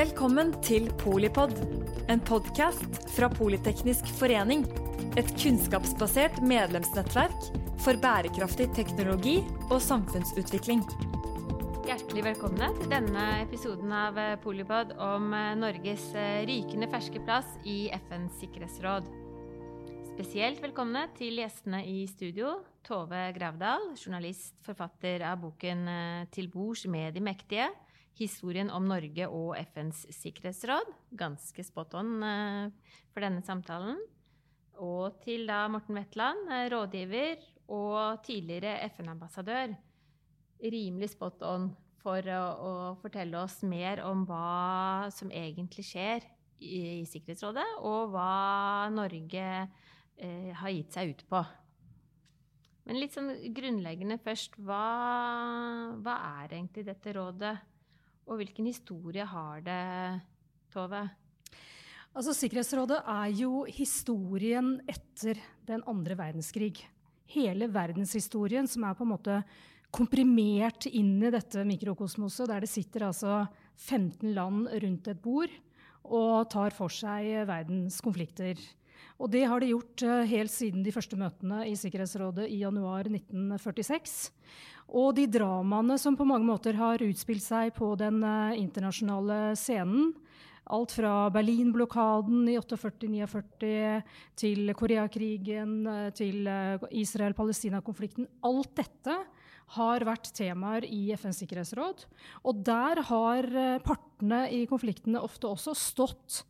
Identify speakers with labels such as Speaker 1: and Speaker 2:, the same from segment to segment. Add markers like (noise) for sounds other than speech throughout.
Speaker 1: Velkommen til Polipod, en podkast fra Politeknisk forening. Et kunnskapsbasert medlemsnettverk for bærekraftig teknologi og samfunnsutvikling.
Speaker 2: Hjertelig velkomne til denne episoden av Polipod om Norges rykende ferske plass i FNs sikkerhetsråd. Spesielt velkomne til gjestene i studio. Tove Gravdal, journalist, forfatter av boken 'Til bords med de mektige'. Historien om Norge og FNs sikkerhetsråd. Ganske spot on for denne samtalen. Og til da Morten Wetland, rådgiver og tidligere FN-ambassadør. Rimelig spot on for å, å, fortelle oss mer om hva som egentlig skjer i, i Sikkerhetsrådet, og hva Norge eh, har gitt seg ut på. Men litt sånn grunnleggende først, hva, hva er egentlig dette rådet? Og hvilken historie har det, Tove?
Speaker 3: Altså, Sikkerhetsrådet er jo historien etter den andre verdenskrig. Hele verdenshistorien som er på en måte komprimert inn i dette mikrokosmoset, der det sitter altså 15 land rundt et bord og tar for seg verdens konflikter. Og det har de gjort helt siden de første møtene i Sikkerhetsrådet i januar 1946. Og de dramaene som på mange måter har utspilt seg på den internasjonale scenen, alt fra Berlin-blokaden i 48-49 til Koreakrigen, til Israel-Palestina-konflikten Alt dette har vært temaer i FNs sikkerhetsråd. Og der har partene i konfliktene ofte også stått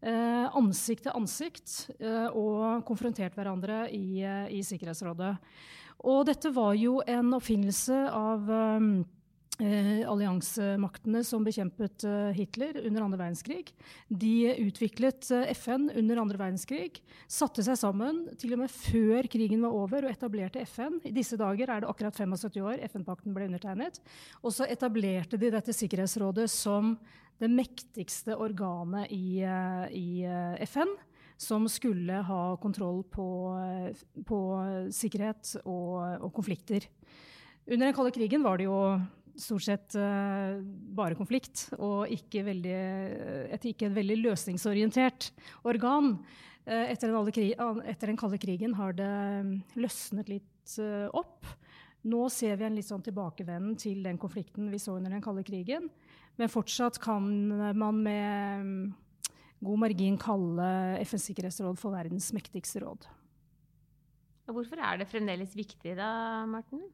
Speaker 3: eh, ansikt til ansikt eh, og konfrontert hverandre i, i, Sikkerhetsrådet. Og dette var jo en oppfinnelse av Eh, alliansemaktene som bekjempet eh, Hitler under andre verdenskrig. De utviklet eh, FN under andre verdenskrig, satte seg sammen til og med før krigen var over og etablerte FN. I disse dager er det akkurat 75 år FN-pakten ble undertegnet. Og så etablerte de dette Sikkerhetsrådet som det mektigste organet i, i FN som skulle ha kontroll på, på sikkerhet og, og, konflikter. Under den kalde krigen var det jo stort sett bare konflikt, og ikke, veldig, et ikke veldig løsningsorientert organ. Etter, den etter, den kalde krigen har det løsnet litt opp. Nå ser vi en litt sånn tilbakevenden til den konflikten vi så under den kalde krigen. Men fortsatt kan man med um, god margin kalle FNs sikkerhetsråd for verdens mektigste råd.
Speaker 2: Hvorfor er det fremdeles viktig da, Morten?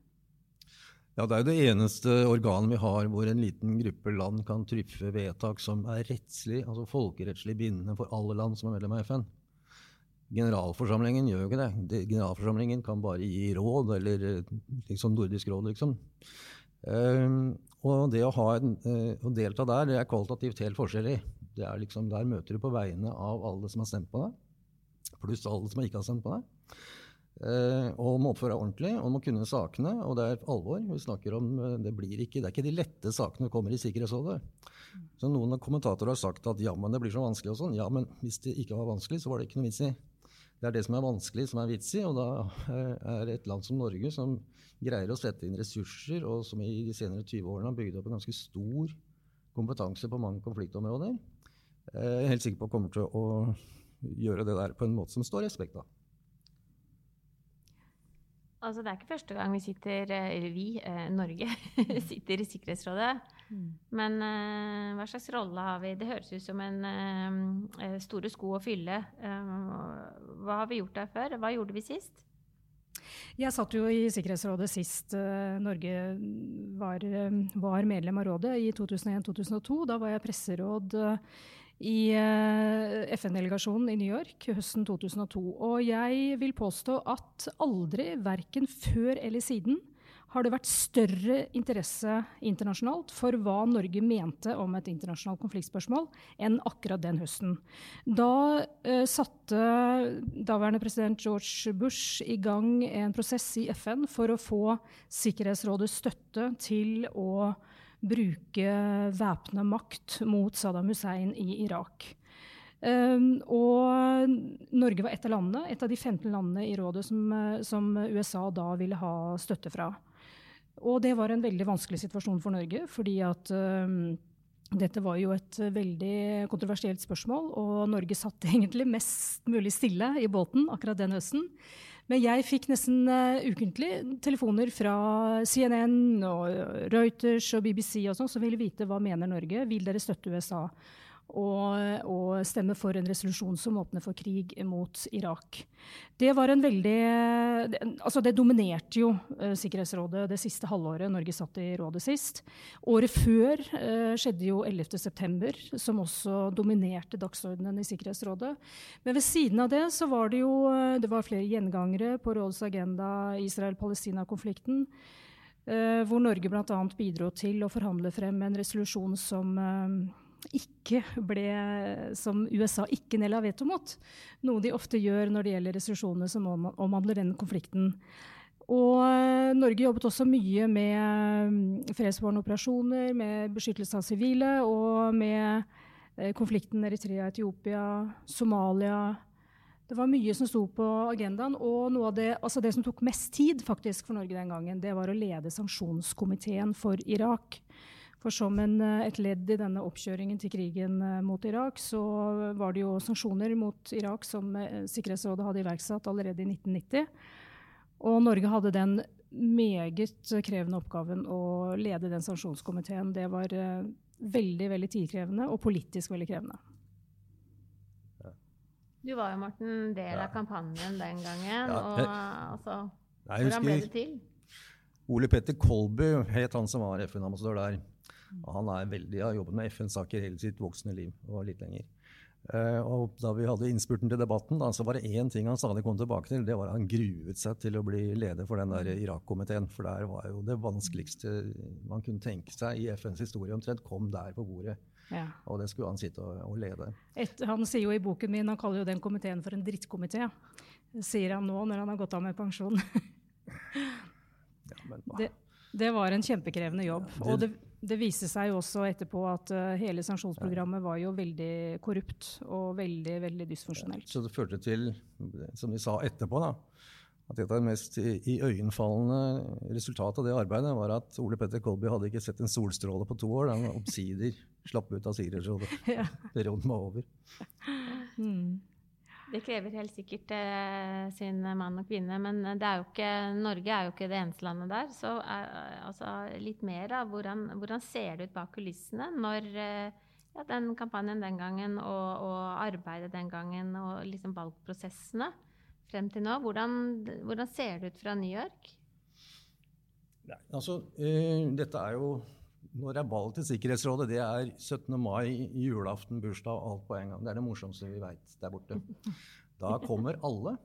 Speaker 4: Ja, Det er jo det eneste organet vi har hvor en liten gruppe land kan truffe vedtak som er rettslig, altså folkerettslig bindende for alle land som er medlem av FN. Generalforsamlingen gjør jo ikke det. Generalforsamlingen kan bare gi råd, eller liksom Nordisk råd, liksom. Og det å, en, uh, å, delta der, det er kvalitativt helt forskjellig. Det er liksom, Der møter du på vegne av alle som har stemt på deg, pluss alle som ikke har stemt på deg. Eh, og må oppføre deg ordentlig, og må kunne sakene. Og det er alvor. Vi snakker om, eh, det, blir ikke, det er ikke de lette sakene som kommer i Sikkerhetsrådet. Så Noen kommentatorer har sagt at ja, men det blir så vanskelig. og sånn. Ja, men hvis det ikke var vanskelig, så var det ikke noe vits i. Det er det som er vanskelig, som er vits i. Og da eh, er et land som Norge, som greier å sette inn ressurser, og som i de senere 20 årene har bygd opp en ganske stor kompetanse på mange konfliktområder, jeg er helt sikker på kommer til å gjøre det der på en måte som står respekt av.
Speaker 2: Altså, det er ikke første gang vi sitter, eh, eller vi, eh, Norge, (laughs) sitter i Sikkerhetsrådet. Mm. Men eh, hva slags rolle har vi? Det høres ut som en eh, store sko å fylle. Hva har vi gjort der før? Hva gjorde vi sist?
Speaker 3: Jeg satt jo i Sikkerhetsrådet sist Norge var, uh, var, medlem av rådet, i 2001-2002. Da var jeg presseråd i eh, FN-delegasjonen i New York høsten 2002. Og jeg vil påstå at aldri, verken før eller siden, har det vært større interesse internasjonalt for hva Norge mente om et internasjonalt konfliktspørsmål, enn akkurat den høsten. Da uh, satte daværende president George Bush i gang en prosess i FN for å få Sikkerhetsrådets støtte til å bruke væpna makt mot Saddam Hussein i Irak. Um, og Norge var et av landene, et av de 15 landene i rådet som, som, USA da ville ha støtte fra. Og det var en veldig vanskelig situasjon for Norge, fordi at um, Dette var jo et veldig kontroversielt spørsmål, og Norge satt (laughs) egentlig mest mulig stille i båten akkurat den høsten. Men jeg fikk nesten uh, ukentlig telefoner fra CNN og Reuters og BBC og sånn, som ville vite hva mener Norge. Vil dere støtte USA? Og, og, stemme for en resolusjon som åpner for krig mot Irak. Det var en veldig Altså, det dominerte jo uh, Sikkerhetsrådet det siste halvåret Norge satt i rådet sist. Året før eh, skjedde jo 11.9., som også dominerte dagsordenen i Sikkerhetsrådet. Men ved siden av det så var det jo uh, det var flere gjengangere på rådets agenda Israel-Palestina-konflikten. hvor Norge bl.a. bidro til å forhandle frem en resolusjon som ikke ble, som USA ikke nedla veto mot. Noe de ofte gjør når det gjelder resolusjoner som omhandler den konflikten. Og eh, Norge jobbet også mye med fredsvårende operasjoner, med beskyttelse av sivile og med eh, konflikten Eritrea-Etiopia, Somalia. Det var mye som sto på agendaen. Og noe av det, altså det som tok mest tid faktisk for Norge den gangen, det var å lede sanksjonskomiteen for Irak. For som en, eh, et ledd i denne oppkjøringen til krigen eh, mot Irak, så var det jo sanksjoner mot Irak som eh, Sikkerhetsrådet hadde iverksatt allerede i 1990. Og Norge hadde den meget krevende oppgaven å lede den sanksjonskomiteen. Det var veldig veldig tidkrevende og politisk veldig krevende.
Speaker 2: Du var jo, Morten, del av kampanjen den gangen. Ja, og altså, Hvordan ble det til?
Speaker 4: Ole Petter Kolby het han som var FN-ambassadør der. Han er veldig, har jobbet med FN-saker hele sitt voksne liv og litt lenger. Uh, og da vi hadde innspurten til debatten, da, så var det én ting han stadig kom tilbake til. Det var at han gruet seg til å bli leder for den der Irak-komiteen. For der var jo det vanskeligste man kunne tenke seg i FNs historie omtrent, kom der på bordet. Ja. Og det skulle han sitte og, og lede.
Speaker 3: Et, han sier jo i boken min, han kaller jo den komiteen for en drittkomité. Sier han nå når han har gått av med pensjon. (laughs) ja, men, det, det, var en kjempekrevende jobb. Ja, det, og det, det viste seg jo også etterpå at uh, hele sanksjonsprogrammet var jo veldig korrupt og veldig veldig dysfunksjonelt.
Speaker 4: Så det førte til, som de sa etterpå, da, at et av det mest iøynefallende resultatet av det arbeidet var at Ole Petter Kolby hadde ikke sett en solstråle på to år da han omsider slapp ut av Sikkerhetsrådet. Perioden var over.
Speaker 2: Mm. Det krever helt sikkert eh, sin mann og kvinne, men er ikke, Norge er jo ikke det eneste landet der. Så er, altså, litt mer av hvordan, hvordan, ser det ut bak kulissene når eh, ja, den kampanjen den gangen og, og, arbeidet den gangen og liksom valgprosessene frem til nå. Hvordan, hvordan ser det ut fra New York?
Speaker 4: Nei, altså, eh, dette er jo når er ballet til Sikkerhetsrådet, det er 17. mai, julaften, bursdag, alt på en gang. Det er det morsomste vi veit der borte. Da kommer alle.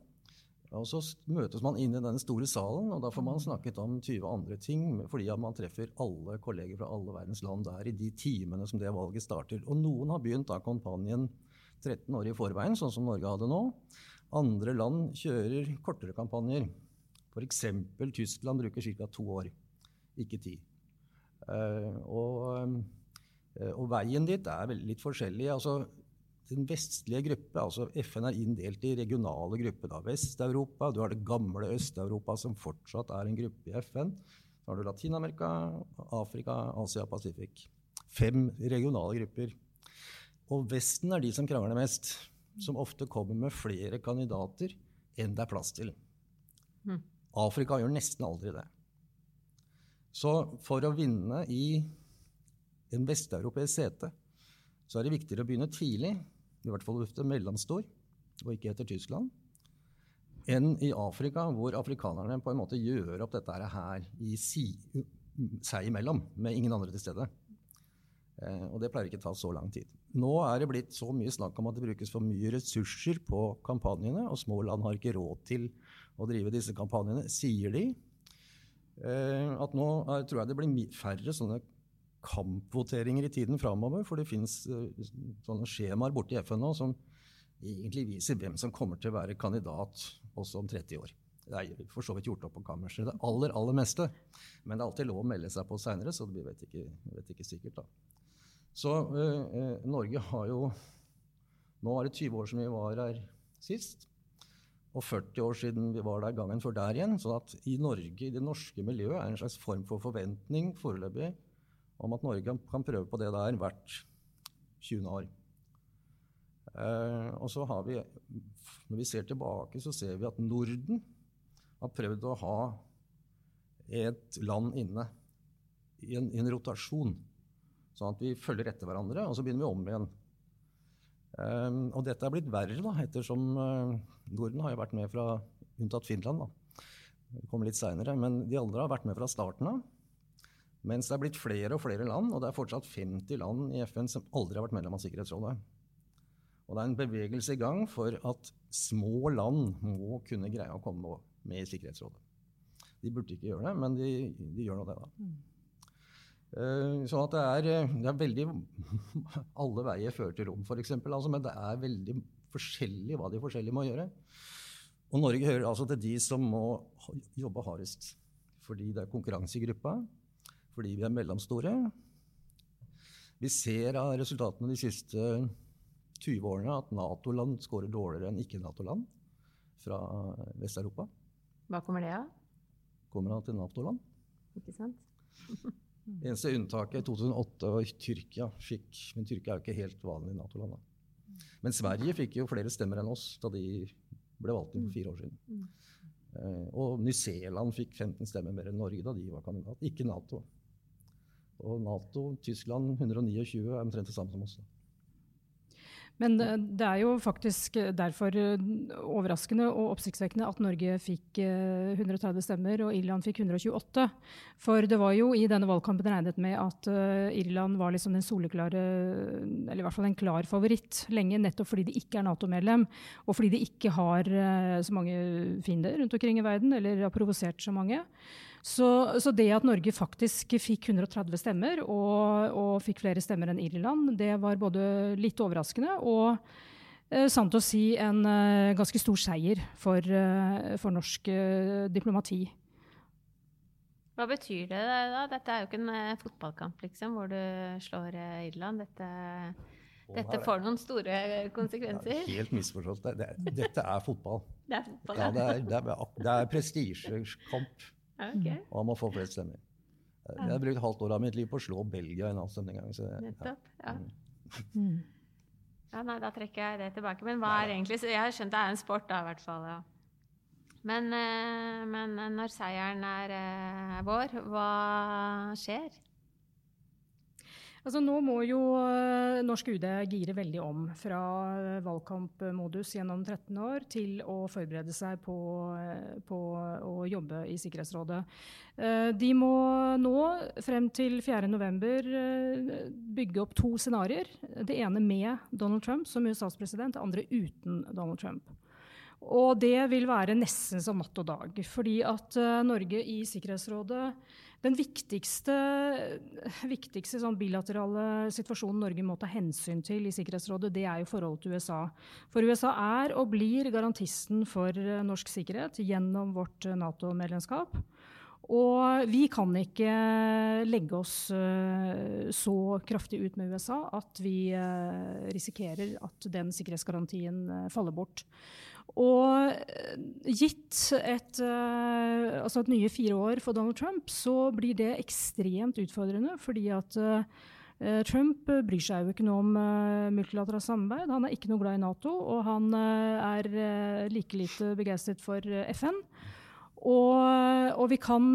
Speaker 4: Og så møtes man inn i denne store salen, og da får man snakket om 20 andre ting, fordi man treffer alle kolleger fra alle verdens land der i de timene som det valget starter. Og noen har begynt da kampanjen 13 år i forveien, sånn som Norge hadde nå. Andre land kjører kortere kampanjer. F.eks. Tyskland bruker ca. to år, ikke ti. Eh, og, eh, og, veien dit er litt forskjellig. Altså, den vestlige gruppe, altså FN er inndelt i regionale grupper. Vest-Europa, du har det gamle Øst-Europa, som fortsatt er en gruppe i FN. Så har du Latin-Amerika, Afrika, Asia, Pacific. Fem regionale grupper. Og Vesten er de som krangler mest. Som ofte kommer med flere kandidater enn det er plass til. Mm. Afrika gjør nesten aldri det. Så for å vinne i en vesteuropeisk sete, så er det viktigere å begynne tidlig, i hvert fall ofte mellomstor, og ikke etter Tyskland, enn i Afrika, hvor afrikanerne på en måte gjør opp dette her i si, seg imellom, med ingen andre til stede. Eh, og det pleier ikke å ta så lang tid. Nå er det blitt så mye snakk om at det brukes for mye ressurser på kampanjene, og små land har ikke råd til å drive disse kampanjene, sier de. Eh, at nå er, tror jeg det blir færre sånne kampvoteringer i tiden framover. For det fins eh, sånne skjemaer borte i FN nå som egentlig viser hvem som kommer til å være kandidat også om 30 år. Det er for så vidt gjort opp på kammerset, det aller aller meste. Men det er alltid lov å melde seg på seinere, så vi vet ikke, vet ikke sikkert. da. Så eh Norge har jo Nå er det 20 år som vi var her sist og 40 år siden vi var der gangen før der igjen. sånn at i Norge, i det norske miljøet, er en slags form for forventning foreløpig om at Norge kan prøve på det der hvert 20. år. Eh, og så har vi, Når vi ser tilbake, så ser vi at Norden har prøvd å ha et land inne i en, i en rotasjon. Sånn at vi følger etter hverandre, og så begynner vi om igjen. Um, og dette er blitt verre, da, ettersom uh, Norden har jo vært med fra unntatt Finland. da. Kommer litt senere, Men de andre har vært med fra starten av. Mens det er blitt flere og flere land, og det er fortsatt 50 land i FN som aldri har vært medlem av Sikkerhetsrådet. Og det er en bevegelse i gang for at små land må kunne greie å komme med i Sikkerhetsrådet. De burde ikke gjøre det, men de, de gjør nå det, da. Uh, sånn at det er, det er, veldig (laughs) Alle veier fører til Rom, f.eks. Altså, men det er veldig forskjellig hva de forskjellige må gjøre. Og Norge hører altså til de som må jobbe hardest. Fordi det er konkurranse i gruppa, fordi vi er mellomstore. Vi ser av resultatene de siste 20 årene at Nato-land scorer dårligere enn ikke-Nato-land fra Vest-Europa.
Speaker 2: Hva kommer det av?
Speaker 4: Kommer av til Nato-land.
Speaker 2: Ikke sant? (laughs)
Speaker 4: Eneste unntaket i 2008 var Tyrkia fikk Men Tyrkia er jo ikke helt vanlig Nato-land. Men Sverige fikk jo flere stemmer enn oss da de ble valgt inn for fire år siden. Uh, og Ny-Zealand fikk 15 stemmer mer enn Norge da de var kandidat. Ikke Nato. Og Nato, Tyskland 129 er omtrent det samme som oss. Da.
Speaker 3: Men det er jo faktisk derfor eh, overraskende og oppsiktsvekkende at Norge fikk 130 eh, stemmer og Irland fikk 128. For det var jo i denne valgkampen regnet med at eh, Irland var liksom den soleklare, eller i hvert fall en klar favoritt lenge, nettopp fordi de ikke er Nato-medlem, og fordi de ikke har så mange fiender rundt omkring i verden, eller har provosert så mange. Så, så, det at Norge faktisk fikk 130 stemmer, og, og, fikk flere stemmer enn Irland, det var både litt overraskende og eh, sant å si en eh, ganske stor seier for, eh, for norsk eh, diplomati.
Speaker 2: Hva betyr det da? Dette er jo ikke en eh, fotballkamp liksom, hvor du slår eh, Irland. Dette, dette får noen store konsekvenser.
Speaker 4: Ja, helt misforstått. Det, det, dette er fotball. (laughs)
Speaker 2: Det er fotball,
Speaker 4: ja. det er, det er, er prestisjekamp.
Speaker 2: Okay.
Speaker 4: Og han må få flest stemmer. Jeg har brukt halvt år av mitt liv på å slå Belgia i en avstemning en gang. Så,
Speaker 2: Nettopp, ja. Mm. (laughs) ja. Nei, da trekker jeg det tilbake. Men hva er egentlig Jeg har skjønt det er en sport, da, i hvert fall. ja. Men, eh, men når seieren er eh, vår, hva skjer?
Speaker 3: Altså, nå må jo uh, norsk UD gire veldig om fra valgkampmodus gjennom 13 år til å forberede seg på, på jobbe i Sikkerhetsrådet. de må nå, frem til 4.11, bygge opp to scenarioer. Det ene med Donald Trump som USAs president, det andre uten Donald Trump. Og det vil være nesten som natt og dag. Fordi at Norge i Sikkerhetsrådet den viktigste, viktigste sånn bilaterale situasjonen Norge må ta hensyn til i Sikkerhetsrådet, det er jo forholdet til USA. For USA er og blir garantisten for eh, norsk sikkerhet gjennom vårt eh, Nato-medlemskap. Og vi kan ikke legge oss så kraftig ut med USA at vi risikerer at den sikkerhetsgarantien faller bort. Og eh, gitt et, uh, altså et nye fire år for Donald Trump, så blir det ekstremt utfordrende. Fordi at uh, Trump bryr seg jo ikke noe om multilateralt samarbeid. Han er ikke noe glad i Nato, og han er like lite begeistret for FN. Og, og, vi kan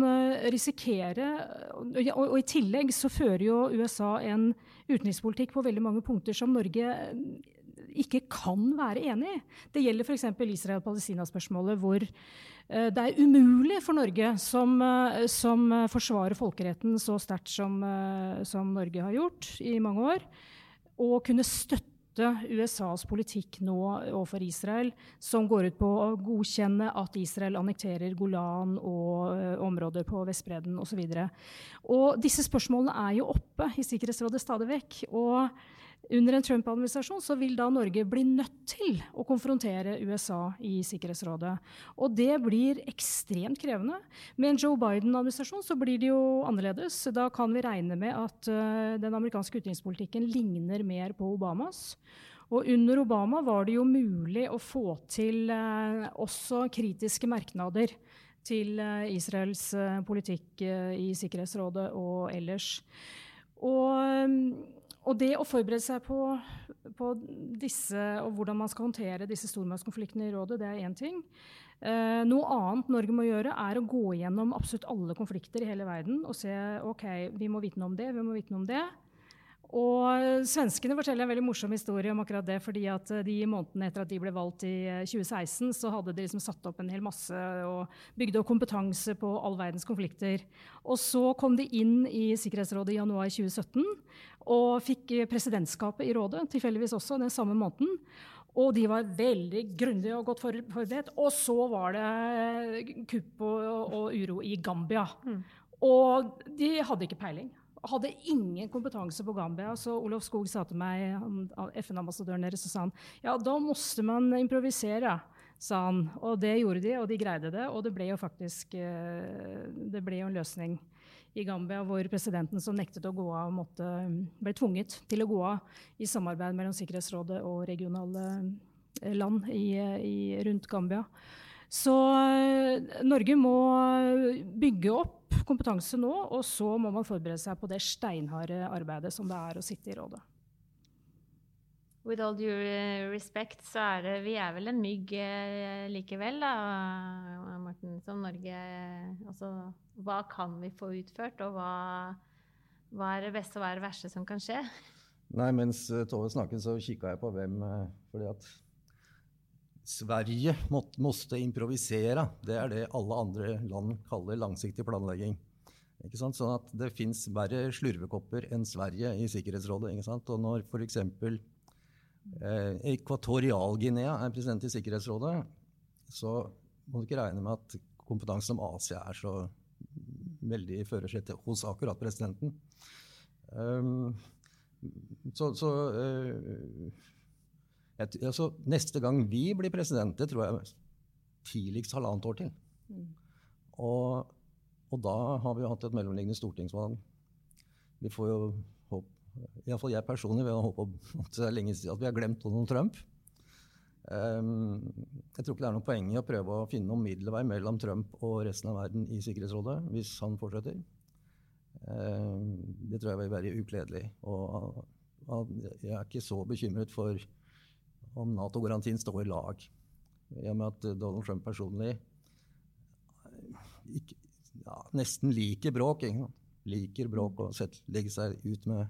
Speaker 3: risikere og, og, i tillegg så fører jo USA en utenrikspolitikk på veldig mange punkter som Norge ikke kan være enig i. Det gjelder f.eks. Israel-Palestina-spørsmålet, hvor uh, det er umulig for Norge, som, uh, som forsvarer folkeretten så sterkt som, som, Norge har gjort i mange år, å kunne støtte USAs politikk nå overfor Israel, som går ut på å godkjenne at Israel annekterer Golan og områder på Vestbredden osv. Disse spørsmålene er jo oppe i Sikkerhetsrådet stadig vekk. og under en Trump-administrasjon så vil da Norge bli nødt til å konfrontere USA i Sikkerhetsrådet. Og det blir ekstremt krevende. Med en Joe Biden-administrasjon så blir det jo annerledes. Da kan vi regne med at uh, den amerikanske utenrikspolitikken ligner mer på Obamas. Og under Obama var det jo mulig å få til uh, også kritiske merknader til uh, Israels politikk i Sikkerhetsrådet og ellers. Og, og det å forberede seg på, på, disse, og hvordan man skal håndtere disse stormaktskonfliktene i rådet, det er én ting. Eh, noe annet Norge må gjøre, er å gå gjennom absolutt alle konflikter i hele verden og se ok, vi må vite noe om det, vi må vite noe om det. Og Svenskene forteller en veldig morsom historie om akkurat det. fordi at eh, de månedene etter at de ble valgt i 2016, eh, så hadde de liksom satt opp en hel masse og bygde opp kompetanse på all verdens konflikter. Og så kom de inn i Sikkerhetsrådet i januar 2017 og fikk presidentskapet i rådet tilfeldigvis også den samme måneden. Og de var veldig grundige og godt forberedt. Og så var det kupp og, og uro i Gambia. Mm. Og de hadde ikke peiling hadde ingen kompetanse på Gambia. Så Olof Skog sa til meg, FN-ambassadøren deres, og sa han ja, da måtte man improvisere. sa han. Og det gjorde de, og de greide det. Og det ble jo faktisk eh, det ble jo en løsning i Gambia hvor presidenten som nektet å gå av, måtte, ble tvunget til å gå av i samarbeid mellom Sikkerhetsrådet og regionale eh, land i, i, rundt Gambia. Så eh, Norge må bygge opp kompetanse nå, og så må man forberede seg på det steinharde arbeidet som det er å sitte i rådet.
Speaker 2: With all due eh, respect, så er det Vi er vel en mygg eh, likevel, da, Morten, som Norge Altså, hva kan vi få utført, og hva, hva er det beste og hva er det verste som kan skje?
Speaker 4: Nei, mens Tove snakket, så kikka jeg på hvem fordi at Sverige måtte improvisere. Det er det alle andre land kaller langsiktig planlegging. Ikke sant? Sånn at Det fins verre slurvekopper enn Sverige i Sikkerhetsrådet. Ikke sant? Og når f.eks. Eh, Ekvatorial-Guinea er president i Sikkerhetsrådet, så må du ikke regne med at kompetansen om Asia er så veldig i førersetet hos akkurat presidenten. Um, så, så uh, jeg, altså, neste gang vi blir president, det tror jeg tidligst halvannet år til. Mm. Og, og, da har vi jo hatt et mellomliggende stortingsvalg. Vi får jo håp Iallfall jeg personlig vil håpe (laughs) at det er lenge siden at vi har glemt Donald Trump. Um, jeg tror ikke det er noe poeng i å prøve å finne noen middelvei mellom Trump og resten av verden i Sikkerhetsrådet hvis han fortsetter. Um, det tror jeg vil være ukledelig. Og, og jeg er ikke så bekymret for om Nato-garantien står i lag. I og med at Donald Trump personlig eh, ikke, ja, nesten liker bråk. Ikke? Liker bråk og sett, legger seg ut med,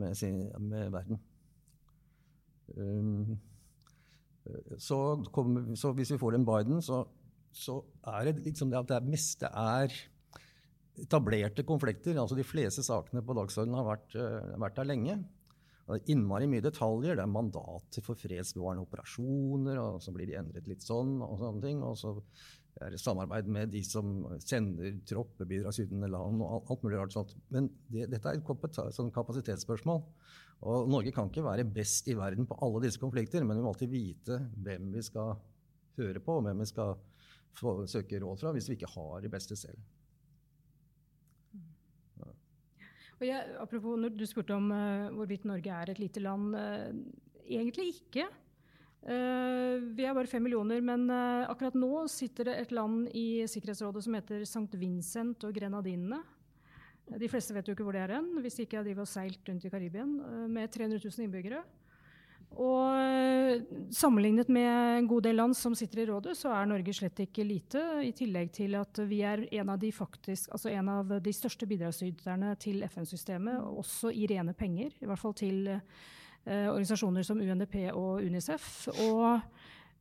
Speaker 4: med, sin, med verden. Um, så, kom, så, hvis vi får en Biden, så, så er det liksom det at det meste er etablerte konflikter. altså De fleste sakene på dagsordenen har vært, uh, vært der lenge. Det er innmari mye detaljer. Det er mandater for fredsbevarende operasjoner, og så blir de endret litt sånn, og sånne ting. Og så er det samarbeid med de som sender troppebidragsytende land, og alt mulig rart sånt. Men det, dette er et sånn kapasitetsspørsmål. Og Norge kan ikke være best i verden på alle disse konflikter, men vi må alltid vite hvem vi skal høre på, og hvem vi skal få, søke råd fra, hvis vi ikke har de beste selv.
Speaker 3: Jeg, apropos når du spurte om uh, hvorvidt Norge er et lite land. Uh, egentlig ikke. Uh, vi er bare fem millioner, men akkurat nå sitter det et land i Sikkerhetsrådet som heter St. Vincent og Grenadinene. De fleste vet jo ikke hvor det er hen, hvis ikke de driver og seilt rundt i Karibia, med 300 000 innbyggere. Og eh, sammenlignet med en god del land som sitter i rådet, så er Norge slett ikke lite. I tillegg til at vi er en av de, faktisk, altså en av de største bidragsyterne til FN-systemet, også i rene penger. I hvert fall til eh, organisasjoner som UNDP og UNICEF. Og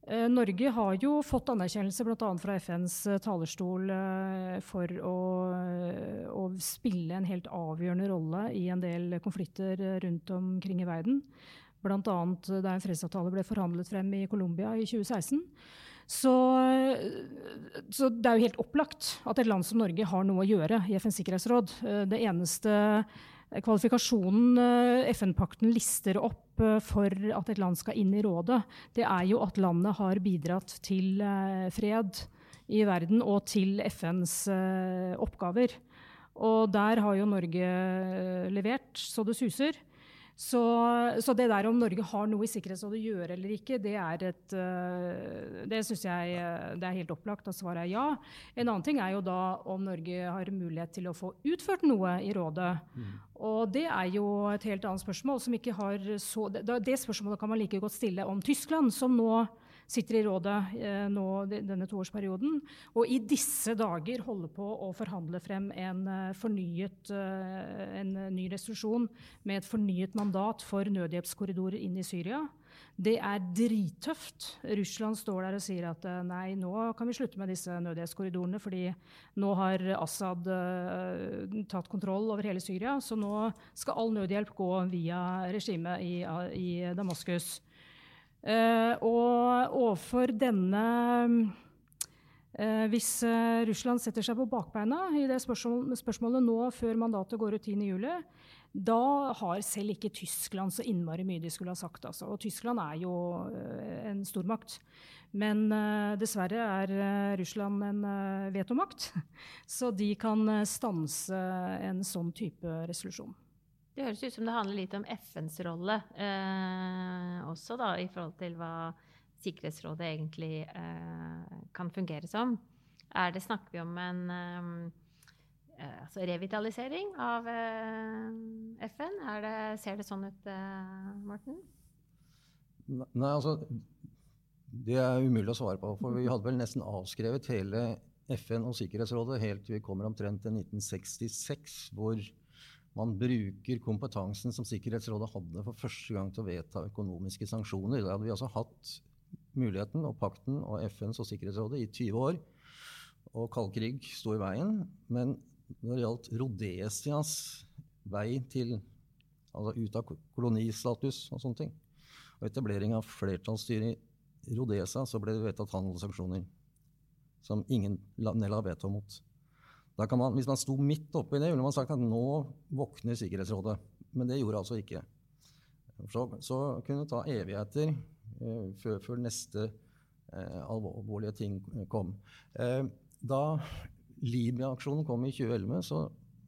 Speaker 3: eh, Norge har jo fått anerkjennelse bl.a. fra FNs eh, talerstol eh, for å, eh, å, spille en helt avgjørende rolle i en del konflikter rundt omkring i verden. Bl.a. da en fredsavtale ble forhandlet frem i Colombia i 2016. Så, så, det er jo helt opplagt at et land som Norge har noe å gjøre i FNs sikkerhetsråd. Det eneste kvalifikasjonen eh, FN-pakten lister opp eh, for at et land skal inn i rådet, det er jo at landet har bidratt til eh, fred i verden og til FNs oppgaver. Og der har jo Norge levert så det suser. Så, så, det der om Norge har noe i Sikkerhetsrådet å gjøre eller ikke, det er et uh, Det syns jeg uh, det er helt opplagt at svaret er ja. En annen ting er jo da om Norge har mulighet til å få utført noe i rådet. Mm. Og det er jo et helt annet spørsmål. som ikke har så, det, det spørsmålet kan man like godt stille om Tyskland, som nå sitter i rådet eh, nå denne toårsperioden, og i disse dager holder på å forhandle frem en, eh, fornyet, eh, en ny resolusjon med et fornyet mandat for nødhjelpskorridorer inn i Syria. Det er drittøft. Russland står der og sier at nei, nå kan vi slutte med disse nødhjelpskorridorene, fordi nå har Assad uh, tatt kontroll over hele Syria, så nå skal all nødhjelp gå via regimet i, i Damaskus. Uh, og overfor denne uh, Hvis uh, Russland setter seg på bakbeina i det spørsmål, spørsmålet nå før mandatet går ut 10.7, da har selv ikke Tyskland så innmari mye de skulle ha sagt. Altså. Og Tyskland er jo en stormakt. Men dessverre er Russland en vetomakt, (laughs) så de kan stanse en sånn type resolusjon.
Speaker 2: Det høres ut som det handler litt om FNs rolle eh, også, da, i forhold til hva Sikkerhetsrådet egentlig eh, kan fungere som. Er det, snakker vi om en eh, eh altså revitalisering av eh, FN? Det, ser det sånn ut, eh, Morten?
Speaker 4: Nei, altså Det er umulig å svare på. For vi hadde vel nesten avskrevet hele FN og Sikkerhetsrådet helt til vi kommer omtrent til 1966, hvor man bruker kompetansen som Sikkerhetsrådet hadde for første gang til å vedta økonomiske sanksjoner. Da hadde vi altså hatt muligheten og pakten og FNs og Sikkerhetsrådet i 20 år. Og kald krig sto i veien. Men når det gjaldt Rhodesias vei til altså ut av kolonistatus og sånne ting, og etablering av flertallsstyre i Rhodesia, så ble det vedtatt handelssanksjoner som ingen la veto mot. Man, hvis man sto midt oppi det, ville man sagt at nå våkner Sikkerhetsrådet. Men det gjorde altså ikke. Så, så kunne det ta evigheter eh, før, før, neste eh, alvorlige ting kom. Eh, da Libya-aksjonen kom i 2011, så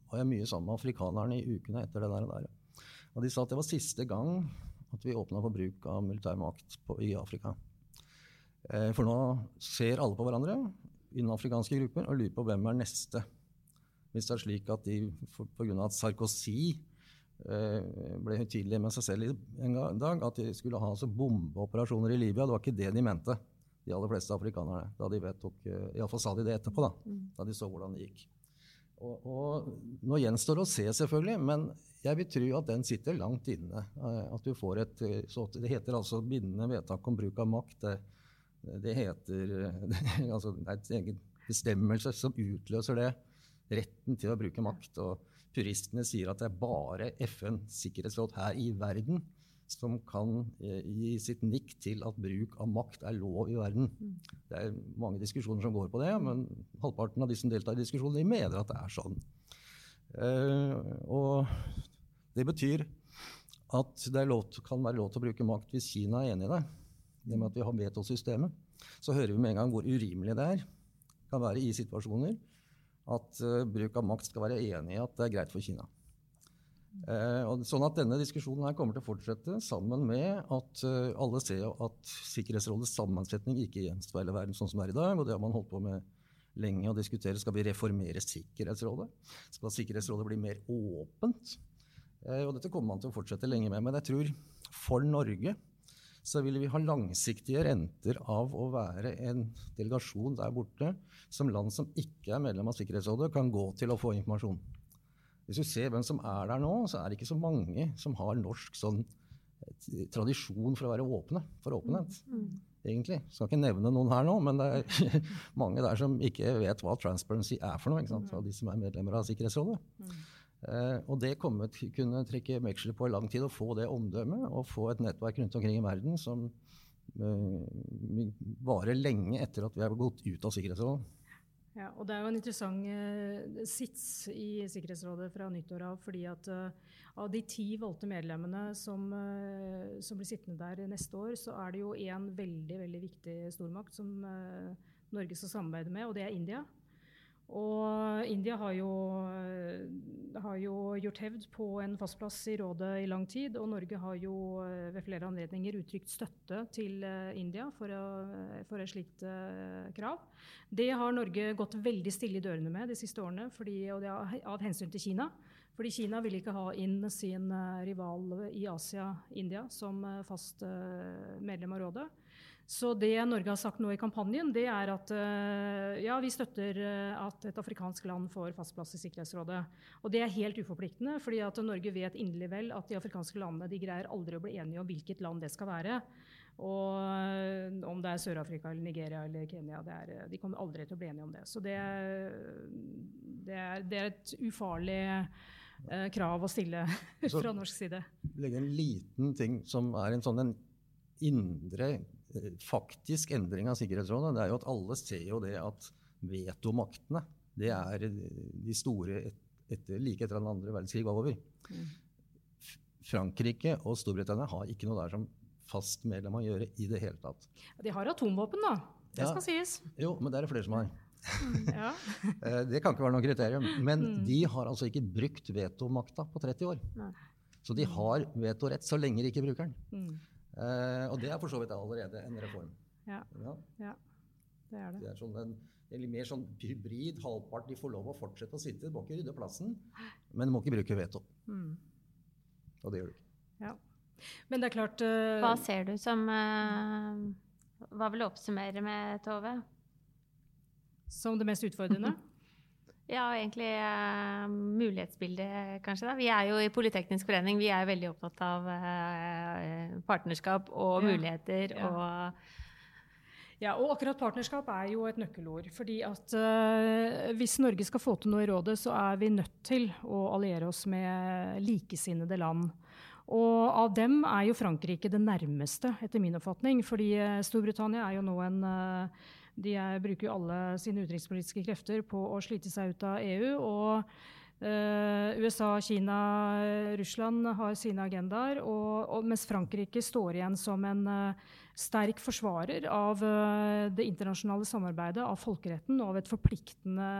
Speaker 4: var jeg mye sammen med afrikanerne i ukene etter det der. Og, de sa at det var siste gang at vi åpna for bruk av militær makt på, i Afrika. Eh, for nå ser alle på hverandre innen afrikanske grupper og lurer på hvem er neste. Hvis det er slik at de pga. at Sarkozy eh, ble høytidelig med seg selv en dag, at de skulle ha altså bombeoperasjoner i Libya, det var ikke det de mente, de aller fleste afrikanerne. Da de vedtok, eh, Iallfall sa de det etterpå, da, mm. da de så hvordan det gikk. Og, og Nå gjenstår det å se, selvfølgelig, men jeg vil tro at den sitter langt inne. Eh, at du får et, så Det heter altså bindende vedtak om bruk av makt. Det, det heter det, (laughs) altså, det er et egen bestemmelse som utløser det retten til å bruke makt. Og puristene sier at det er bare FNs sikkerhetsråd her i verden som kan eh, gi sitt nikk til at bruk av makt er lov i verden. Det er mange diskusjoner som går på det, men halvparten av de som deltar i diskusjonen, de mener at det er sånn. Eh, og det betyr at det lov, kan være lov til å bruke makt hvis Kina er enig i det. Det med at vi har vetosystemet. Så hører vi med en gang hvor urimelig det er. kan være i situasjoner at uh, bruk av makt skal være enig i at det er greit for Kina. Uh, sånn at Denne diskusjonen her kommer til å fortsette, sammen med at uh, alle ser at Sikkerhetsrådets sammensetning ikke gjenspeiler verden sånn som det er i dag. og Det har man holdt på med lenge å diskutere. Skal vi reformere Sikkerhetsrådet? Skal Sikkerhetsrådet bli mer åpent? og Dette kommer man til å fortsette lenge med. Men jeg tror for Norge så ville vi ha langsiktige renter av å være en delegasjon der borte som land som ikke er medlem av Sikkerhetsrådet, kan gå til å få informasjon. Hvis du ser hvem som er der nå, så er det ikke så mange som har norsk sånn eh, tradisjon for å være åpne for åpenhet. Mm. mm. egentlig. Skal ikke nevne noen her nå, men det er (laughs) mange der som ikke vet hva transparency er for noe. ikke sant? Av de som er medlemmer av Sikkerhetsrådet. Uh, og det kommer til kunne trekke veksler på i lang tid å få det omdømmet og få et nettverk rundt omkring i verden som uh, varer lenge etter at vi har gått ut av Sikkerhetsrådet.
Speaker 3: Ja, og Det er jo en interessant uh, sits i Sikkerhetsrådet fra nyttår av. fordi at Av de ti valgte medlemmene som, som, blir sittende der neste år, så er det jo én veldig veldig viktig stormakt som Norge skal samarbeide med, og det er India. Og India har jo, har har jo gjort hevd på en fast plass i rådet i lang tid. Og Norge har jo eh, ved flere anledninger uttrykt støtte til eh, India for, å, for et slikt krav. Det har Norge gått veldig stille i dørene med de siste årene, fordi, og det er av hensyn til Kina. Fordi Kina vil ikke ha inn sin rival i Asia, India, som fast medlem av rådet. Så det Norge har sagt nå i kampanjen, det er at uh, ja, vi støtter uh, at et afrikansk land får fast plass i Sikkerhetsrådet. Og det er helt uforpliktende, fordi at Norge vet inderlig vel at de afrikanske landene de greier aldri å bli enige om hvilket land det skal være. Og uh, om det er Sør-Afrika eller Nigeria eller Kenya, er, de kommer aldri til å bli enige om det. Så det, det, er, det er, et ufarlig krav å stille (laughs) fra norsk side.
Speaker 4: Legge en liten ting som er en sånn en indre faktisk endring av Sikkerhetsrådet, det er jo at alle ser jo det at vetomaktene det er de store et, etter, like etter den andre verdenskrig var over. Mm. Frankrike og Storbritannia har ikke noe der som fast medlem å gjøre i det hele tatt.
Speaker 3: De har atomvåpen, da. Det ja. skal sies.
Speaker 4: Jo, men det er det flere som har.
Speaker 3: Mm, ja. (laughs)
Speaker 4: Eh, det kan ikke være noe kriterium. Men mm. de har altså ikke brukt vetomakta på 30 år. Nei. Så de har vetorett så lenge de ikke bruker den. Mm. Uh, og det er for så vidt allerede en reform.
Speaker 3: Ja, ja. ja det er det.
Speaker 4: Det er sånn en, en mer sånn hybrid. Halvpart de får lov å fortsette å sitte, må ikke rydde plassen, men de må ikke bruke veto. Mm. Og det gjør de ikke.
Speaker 3: Ja. Men det er klart uh,
Speaker 2: Hva ser du som uh, Hva vil du oppsummere med, Tove? (laughs)
Speaker 3: Som det mest utfordrende?
Speaker 2: Ja, egentlig uh, mulighetsbildet, kanskje. da. Vi er jo i Politeknisk forening vi er veldig opptatt av uh, partnerskap og ja. muligheter ja. og
Speaker 3: ja, og akkurat partnerskap er jo et nøkkelord. fordi at uh, Hvis Norge skal få til noe i rådet, så er vi nødt til å alliere oss med likesinnede land. Og av dem er jo Frankrike det nærmeste, etter min oppfatning. fordi Storbritannia er jo nå en uh, de er, bruker jo alle sine utenrikspolitiske krefter på å slite seg ut av EU. og Uh, USA, Kina, Russland har sine agendaer, og, og, mens Frankrike står igjen som en uh, sterk forsvarer av uh, det internasjonale samarbeidet, av folkeretten og av et forpliktende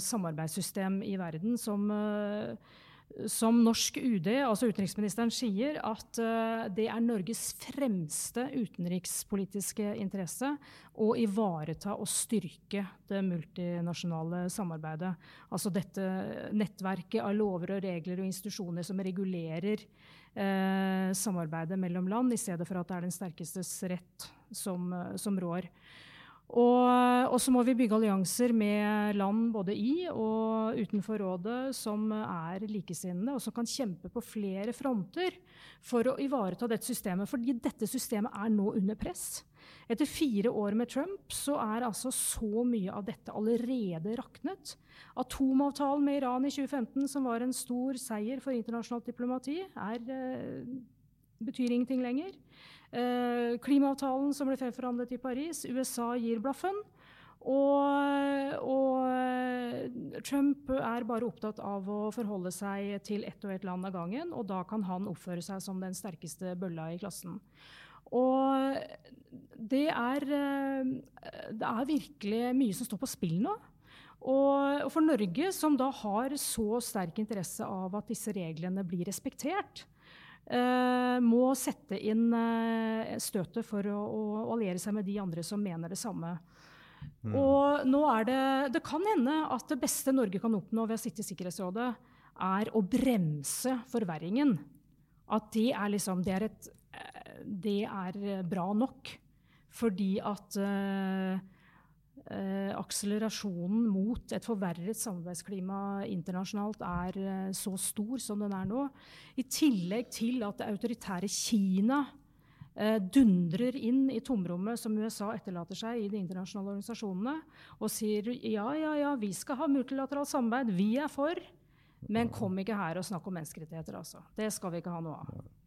Speaker 3: samarbeidssystem i verden som som norsk UD, altså utenriksministeren, sier at uh, det er Norges fremste utenrikspolitiske interesse å ivareta og styrke det multinasjonale samarbeidet. Altså dette nettverket av lover og regler og institusjoner som regulerer eh, samarbeidet mellom land, i stedet for at det er den sterkestes rett som, uh, som rår. Og, så må vi bygge allianser med land både i og utenfor rådet som er likesinnede, og som kan kjempe på flere fronter for å ivareta dette systemet. Fordi dette systemet er nå under press. Etter fire år med Trump så er altså så mye av dette allerede raknet. Atomavtalen med Iran i 2015, som var en stor seier for internasjonalt diplomati, er, eh, betyr ingenting lenger. Eh, klimaavtalen som ble fremforhandlet i Paris, USA gir blaffen. Og, og, Trump er bare opptatt av å forholde seg til ett og ett land av gangen, og da kan han oppføre seg som den sterkeste bølla i klassen. Og det er, eh, det er virkelig mye som står på spill nå. Og for Norge, som da har så sterk interesse av at disse reglene blir respektert, må sette inn uh, støtet for å, å, alliere seg med de andre som mener det samme. Mm. Og nå er det, det kan hende at det beste Norge kan oppnå ved å sitte i Sikkerhetsrådet, er å bremse forverringen. At det er, liksom, det er, et, eh, det er bra nok. Fordi at uh, eh, akselerasjonen mot et forverret samarbeidsklima internasjonalt er eh, så stor som den er nå. I tillegg til at det autoritære Kina eh, dundrer inn i tomrommet som USA etterlater seg i de internasjonale organisasjonene, og sier ja, ja, ja, vi skal ha multilateralt samarbeid, vi er for. Men kom ikke her og snakk om menneskerettigheter, altså. Det skal vi ikke ha noe av.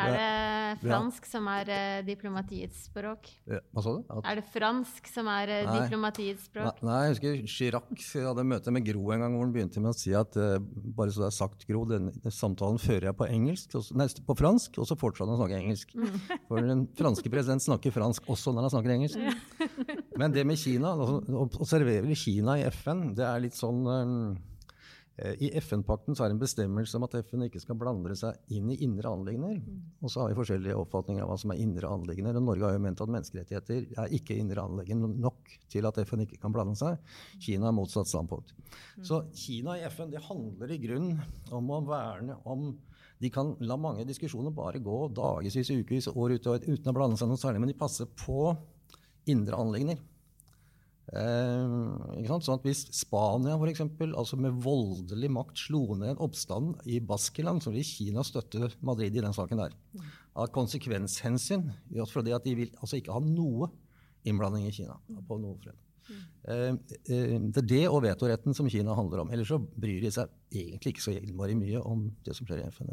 Speaker 2: Er det fransk som er uh, diplomatiets språk?
Speaker 4: Hva sa du?
Speaker 2: At... Er det fransk som er uh, diplomatiets språk?
Speaker 4: Nei, jeg husker Chirac hadde møte med Gro en gang hvor han begynte med å si at uh, bare så det er sagt, Gro, denne samtalen fører jeg på engelsk, nei, på fransk, og så fortsatte han å snakke engelsk. Mm. (laughs) For den franske president snakker fransk også når han snakker engelsk. Men det med Kina, altså, å observere Kina i FN, det er litt sånn Eh, I FN-pakten er det en bestemmelse om at FN ikke skal blande seg inn i indre anliggender. Og så har vi forskjellige oppfatninger av hva som er indre anliggender. Og Norge har jo ment at menneskerettigheter er ikke indre anliggender nok til at FN ikke kan blande seg. Kina har motsatt standpunkt. Så Kina i FN det handler i grunn om å verne om de kan la mange diskusjoner bare gå dagevis, ukevis, år ut og uten å blande seg noe særlig, men de passer på indre anliggender. Eh, sånn at Hvis Spania for eksempel, altså med voldelig makt slo ned en oppstand i Baskeland, så vil Kina støtte Madrid i den saken der. Av konsekvenshensyn. Fordi at de vil altså ikke ha noe innblanding i Kina. på noe fred. Eh, eh, det er det og vetoretten som Kina handler om. Ellers så bryr de seg egentlig ikke så innmari mye om det som skjer i FN.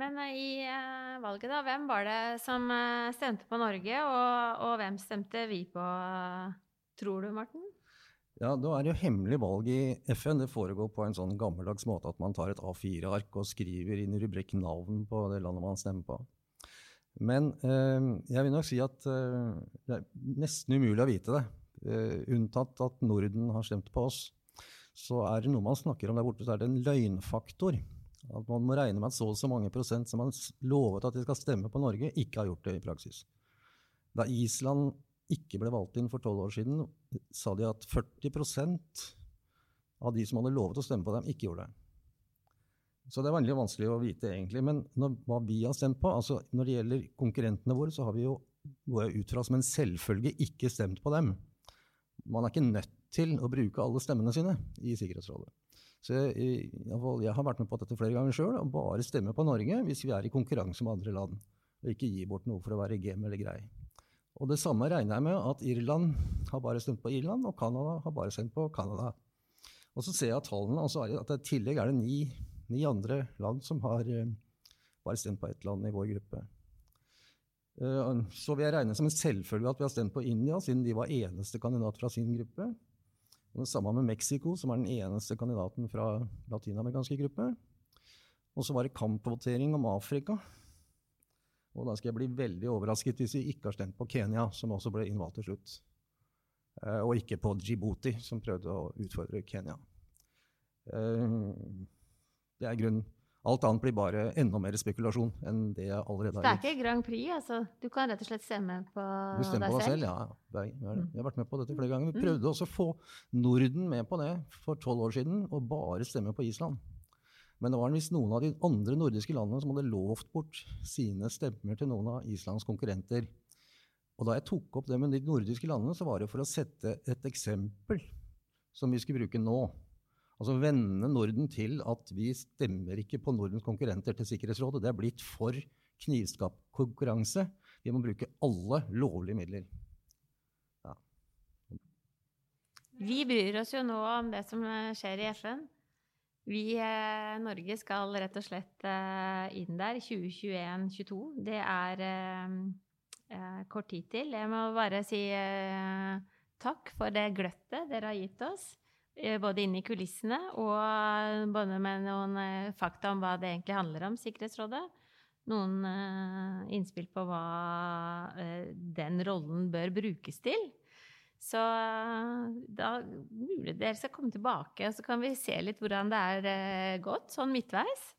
Speaker 2: Men eh, i uh, valget, da, hvem var det som uh, stemte på Norge, og, og, hvem stemte vi på? Uh, tror du, Morten?
Speaker 4: Ja, Da er det jo hemmelig valg i FN. Det foregår på en sånn gammeldags måte at man tar et A4-ark og skriver inn i rubrikk navn på det landet man stemmer på. Men eh, jeg vil nok si at eh, det er nesten umulig å vite det. Eh, unntatt at Norden har stemt på oss. Så er det noe man snakker om der borte, så er det en løgnfaktor. At man må regne med at så og så mange prosent som man lovet at de skal stemme på Norge, ikke har gjort det i praksis. Da Island ikke ble valgt inn for tolv år siden, sa de at 40% av de som hadde lovet å stemme på dem, ikke gjorde det. Så det er veldig vanskelig å vite, egentlig. Men når, hva vi har stemt på altså Når det gjelder konkurrentene våre, så har vi jo, går jeg ut fra som en selvfølge, ikke stemt på dem. Man er ikke nødt til å bruke alle stemmene sine i Sikkerhetsrådet. Så jeg, jeg har vært med på dette flere ganger sjøl, og bare stemme på Norge hvis vi er i konkurranse med andre land. Og ikke gi bort noe for å være gem eller grei. Og det samme regner jeg med at Irland har bare stemt på Irland, og Canada har bare stemt på Canada. Og så ser jeg tallene altså at i tillegg er det ni, ni, andre land som har uh, bare stemt på ett land i vår gruppe. Uh, så vil jeg regne som en selvfølge at vi har stemt på India, siden de var eneste kandidat fra sin gruppe. Og det samme med Mexico, som er den eneste kandidaten fra latinamerikanske gruppe. Og så var det kampvotering om Afrika. Og da skal jeg bli veldig overrasket hvis vi ikke har stemt på Kenya, som også ble innvalgt til slutt. Uh, og ikke på Djibouti, som prøvde å utfordre Kenya. Uh, det er grunnen. Alt annet blir bare enda mer spekulasjon enn det jeg allerede
Speaker 2: har gjort. Det er ikke Grand Prix, altså? Du kan rett og slett stemme på deg selv?
Speaker 4: Du stemmer på deg selv, ja. Jeg, jeg, jeg har vært med på dette flere ganger. Vi prøvde også å få Norden med på det for tolv år siden, og bare stemme på Island. Men det var visst noen av de andre nordiske landene som hadde lovt bort sine stemmer til noen av Islands konkurrenter. Og da jeg tok opp det med de nordiske landene, så var det for å sette et eksempel som vi skulle bruke nå. Altså vende Norden til at vi stemmer ikke på Nordens konkurrenter til Sikkerhetsrådet. Det er blitt for knivskapt Vi må bruke alle lovlige midler. Ja.
Speaker 2: Vi bryr oss jo nå om det som skjer i FN. Vi, eh, Norge skal rett og slett eh, inn der 2021-2022. Det er eh, kort tid til. Jeg må bare si takk for det gløttet dere har gitt oss. Både inne i kulissene og både med noen fakta om hva det egentlig handler om, Sikkerhetsrådet. Noen innspill på hva den rollen bør brukes til. Så da mulig dere skal komme tilbake, og så kan vi se litt hvordan det er eh, gått, sånn midtveis.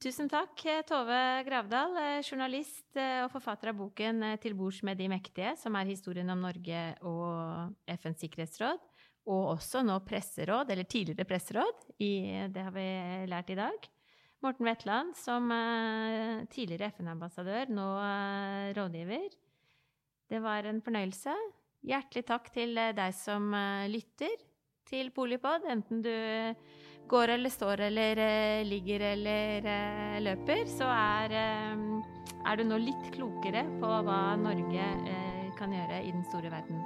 Speaker 2: Tusen takk, Tove Gravdal, eh, journalist eh, og forfatter av boken 'Til bords med de mektige', som er historien om Norge og FNs sikkerhetsråd. Og også nå presseråd, eller tidligere presseråd. I, det har vi lært i dag. Morten Wetland, som tidligere FN-ambassadør, nå rådgiver. Det var en fornøyelse. Hjertelig takk til eh, deg som eh, lytter til Polipod, enten du går eller står eller eh, ligger eller løper, så er, er du nå litt klokere på hva Norge kan gjøre i den store verden.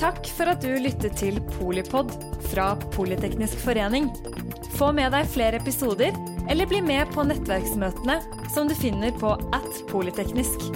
Speaker 1: Takk for at du lyttet til Polipod fra Politeknisk forening. Få med deg flere episoder, eller bli med på nettverksmøtene som du finner på at polyteknisk.